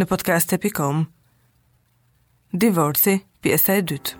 Në podcast.com Divorci, pjesa e dytë.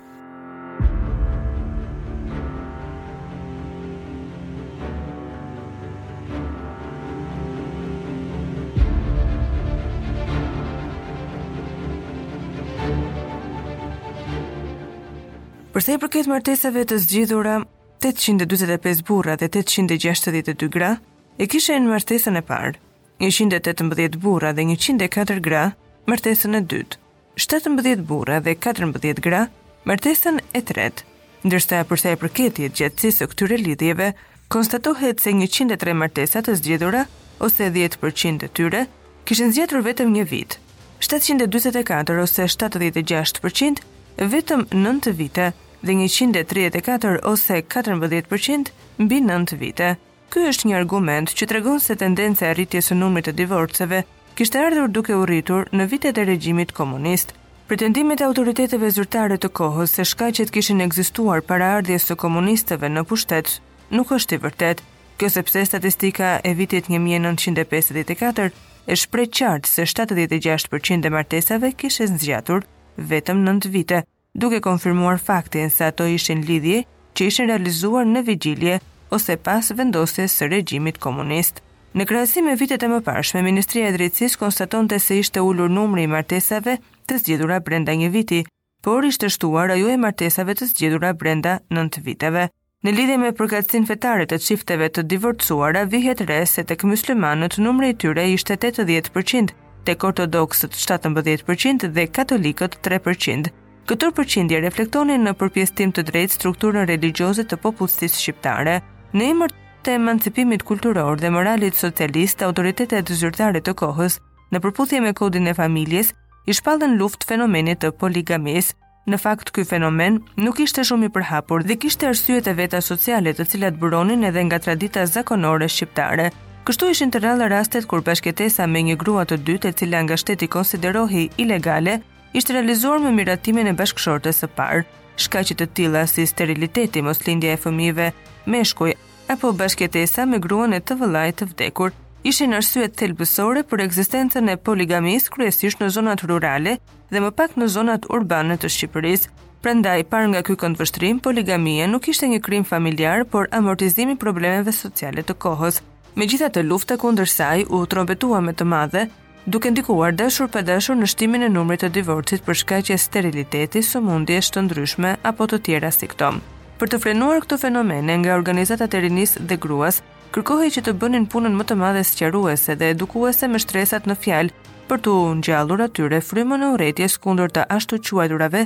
Përsa i përket martesave të zgjidhura, 845 burra dhe 862 gra e kishin martesën e parë. njëqind e tetëmbëdhjetë burra dhe njëqind e katër gra, martesën e dytë, shtatëmbëdhjetë burra dhe katërmbëdhjetë gra, martesën e tretë, ndërsa për sa i përket jetëgjatësisë së këtyre lidhjeve, konstatohet se njëqind e tre martesa të zgjidhura ose dhjetë për qind e tyre, kishin zgjatur vetëm një vit, shtatëqind e dyzet e katër ose shtatëdhjetë e gjashtë për qind vetëm nëntë vite dhe njëqind e tridhjetë e katër ose katërmbëdhjetë për qind mbi nëntë vite. Ky është një argument që tregon se tendenca e rritjes së numrit të divorceve kishte ardhur duke u rritur në vitet e regjimit komunist. Pretendimet e autoriteteve zyrtare të kohës se shkaqet kishin ekzistuar para ardhjes së komunistëve në pushtet nuk është i vërtetë. Kjo sepse statistika e vitit një mijë e nëntëqind e pesëdhjetë e katër e shpreh qartë se shtatëdhjetë e gjashtë për qind e martesave kishin zgjatur vetëm nëntë vite. duke konfirmuar faktin se ato ishin lidhje që ishin realizuar në vigjilje ose pas vendosjes së regjimit komunist. Në krahasim me vitet e mëparshme, Ministria e Drejtësisë konstatonte se ishte ulur numri i martesave të zgjidhura brenda një viti, por ishte shtuar ajo e martesave të zgjidhura brenda nëntë viteve. Në lidhje me përkatësinë fetare të çifteve të divorcuara, vihet re se tek myslimanët numri i tyre ishte 80%, tek ortodoksët 17% dhe katolikët 3%. Këto përqindje reflektonin në përpjestim të drejtë strukturën religjioze të popullsisë shqiptare. Në emër të emancipimit kulturor dhe moralit socialist, autoritetet zyrtare të kohës, në përputhje me kodin e familjes, i shpallën luftë fenomenit të poligamisë. Në fakt, ky fenomen nuk ishte shumë i përhapur dhe kishte arsyet e veta sociale të cilat buronin edhe nga tradita zakonore shqiptare. Kështu ishin të rralla rastet kur bashkëjetesa me një grua të dytë e cila nga shteti konsiderohej ilegale, ishte realizuar me miratimin e bashkëshortes së parë. Shkaqe të tilla si steriliteti, moslindja e fëmijëve meshkuj apo bashkëjetesa me gruan e të vëllait të vdekur, ishin arsye thelbësore për ekzistencën e poligamisë kryesisht në zonat rurale dhe më pak në zonat urbane të Shqipërisë. Prandaj, parë nga ky këndvështrim, poligamia nuk ishte një krim familjar, por amortizim i problemeve sociale të kohës. Megjithatë, lufta kundër saj u trompetua me të madhe, duke ndikuar dashur pa dashur në shtimin e numrit të divorcit për shkaqe steriliteti, sëmundjesh të ndryshme apo të tjera si këto. Për të frenuar këto fenomene nga organizatat e rinisë dhe gruas, Kërkohej që të bënin punën më të madhe sqaruese dhe edukuese me shtresat në fjalë, për t'u ngjallur atyre frymën e urrejtjes kundër të ashtuquajturave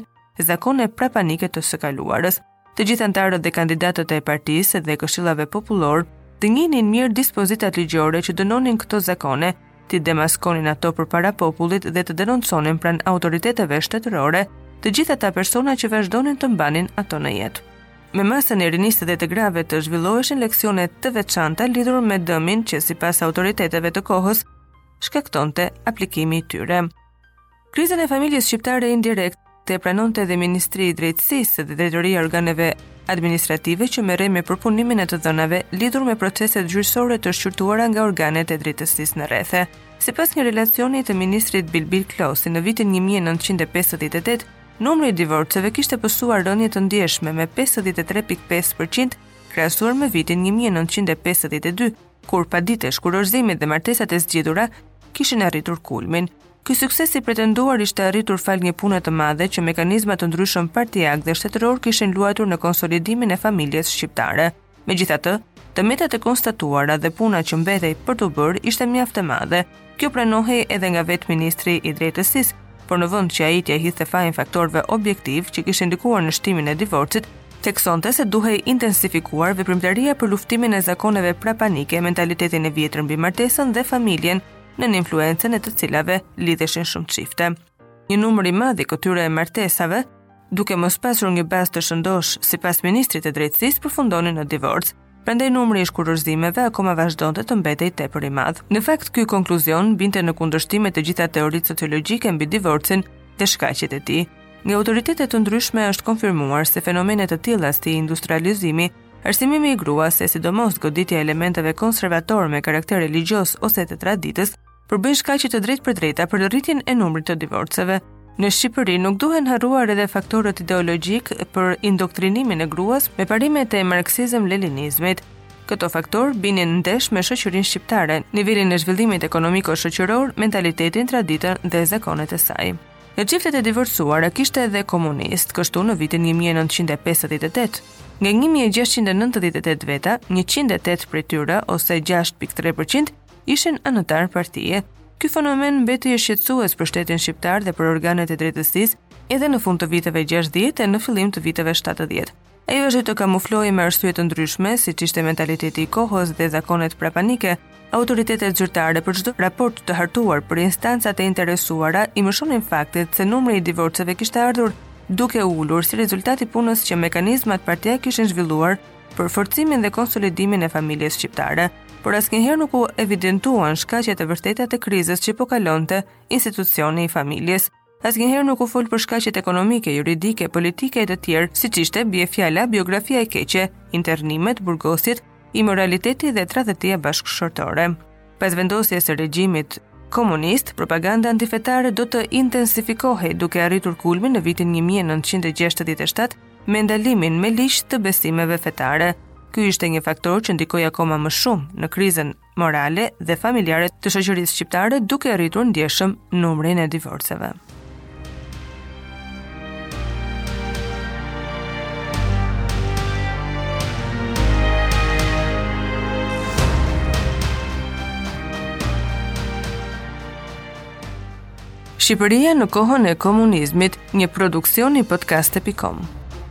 zakone prapanike të së kaluarës. Të gjithë anëtarët dhe kandidatët e partisë dhe këshillave popullore të njihnin mirë dispozitat ligjore që dënonin këto zakone, t'i demaskonin ato përpara popullit dhe të denonconin pranë autoriteteve shtetërore të gjithë ata persona që vazhdonin t'i mbanin ato në jetë. Me masën e rinisë dhe të grave të zhvilloheshin leksione të veçanta lidhur me dëmin që sipas autoriteteve të kohës shkaktonte aplikimi i tyre. Krizën e familjes shqiptare indirekt e pranonte edhe Ministri i Drejtësisë dhe Drejtoria e Organeve Administrative që merrej me përpunimin e të dhënave lidhur me proceset gjyqësore të shqyrtuara nga organet e drejtësisë në rrethe. Sipas një relacioni të ministrit Bilbil Klosi në vitin 1958, numri i divorceve kishte pësuar rënie të ndjeshme me 53.5% krahasuar me vitin 1952 kur paditë e shkurorëzimit dhe martesat e zgjidhura kishin arritur kulmin. Ky sukses i pretenduar ishte arritur falë një pune të madhe që mekanizma të ndryshëm partiakë dhe shtetërorë kishin luajtur në konsolidimin e familjes shqiptare. Megjithatë, të metat e konstatuara dhe puna që mbetej për t'u bërë ishte mjaft e madhe, Kjo pranohej edhe nga vetë ministri i drejtësisë, por në vend që ai t'ia hidhte fajin faktorëve objektivë që kishin ndikuar në shtimin e divorcit, theksonte se duhej intensifikuar veprimtaria për luftimin e zakoneve prapanike, mentalitetin e vjetër mbi martesën dhe familjen, nën influencën e të cilave lidheshin shumë çifte. Një numër i madh i këtyre martesave, duke mos pasur një bazë të shëndoshë, sipas ministrit të drejtësisë, përfundonin në divorc. Prandaj numri i shkurorëzimeve akoma vazhdonte të mbetej tepër i madh. Në fakt, ky konkluzion binte në kundërshtim me të gjitha teoritë sociologjike mbi divorcin dhe shkaqet e tij. Nga autoritete të ndryshme është konfirmuar se fenomene të tilla si industrializimi, arsimimi i gruas e sidomos goditja e elementeve konservatorë me karakter religjioz ose të traditës përbëjnë shkaqe të drejtpërdrejta për rritjen e numrit të divorceve. Në Shqipëri nuk duhen harruar edhe faktorët ideologjikë për indoktrinimin e gruas me parimet e marksizëm-leninizmit. Këto faktorë binin ndesh me shoqërinë shqiptare, nivelin e zhvillimit ekonomiko-shoqëror, mentalitetin, traditën dhe zakonet e saj. Në çiftet e divorcuara kishte edhe komunistë, kështu në vitin 1958. Nga 1698 veta, 108 prej tyre ose 6.3% ishin anëtarë partie. Ky fenomen mbeti shqetësues për shtetin shqiptar dhe për organet e drejtësisë edhe në fund të viteve 60 e në fillim të viteve 70. Ai vazhdoi të kamuflohej me arsye të ndryshme, siç ishte mentaliteti i kohës dhe zakonet prapanike, autoritetet zyrtare për çdo raport të hartuar për instancat e interesuara i mëshonin faktit se numri i divorceve kishte ardhur duke u ulur si rezultat i punës që mekanizmat partiakë kishin zhvilluar për forcimin dhe konsolidimin e familjes shqiptare, por asnjëherë nuk u evidentuan shkaqet e vërteta të krizës që po kalonte institucioni i familjes. Asnjëherë nuk u fol për shkaqet ekonomike, juridike, politike e të tjerë, siç ishte bie fjala biografia e keqe, internimet, burgosjet, imoraliteti dhe tradhëtia bashkëshortore. Pas vendosjes së regjimit komunist, propaganda antifetare do të intensifikohej duke arritur kulmin në vitin 1967 me ndalimin me ligj të besimeve fetare. Ky ishte një faktor që ndikoi akoma më shumë në krizën morale dhe familjare të shoqërisë shqiptare duke rritur ndjeshëm numrin e divorceve. Shqipëria në kohën e komunizmit, një produksion i podcast.com.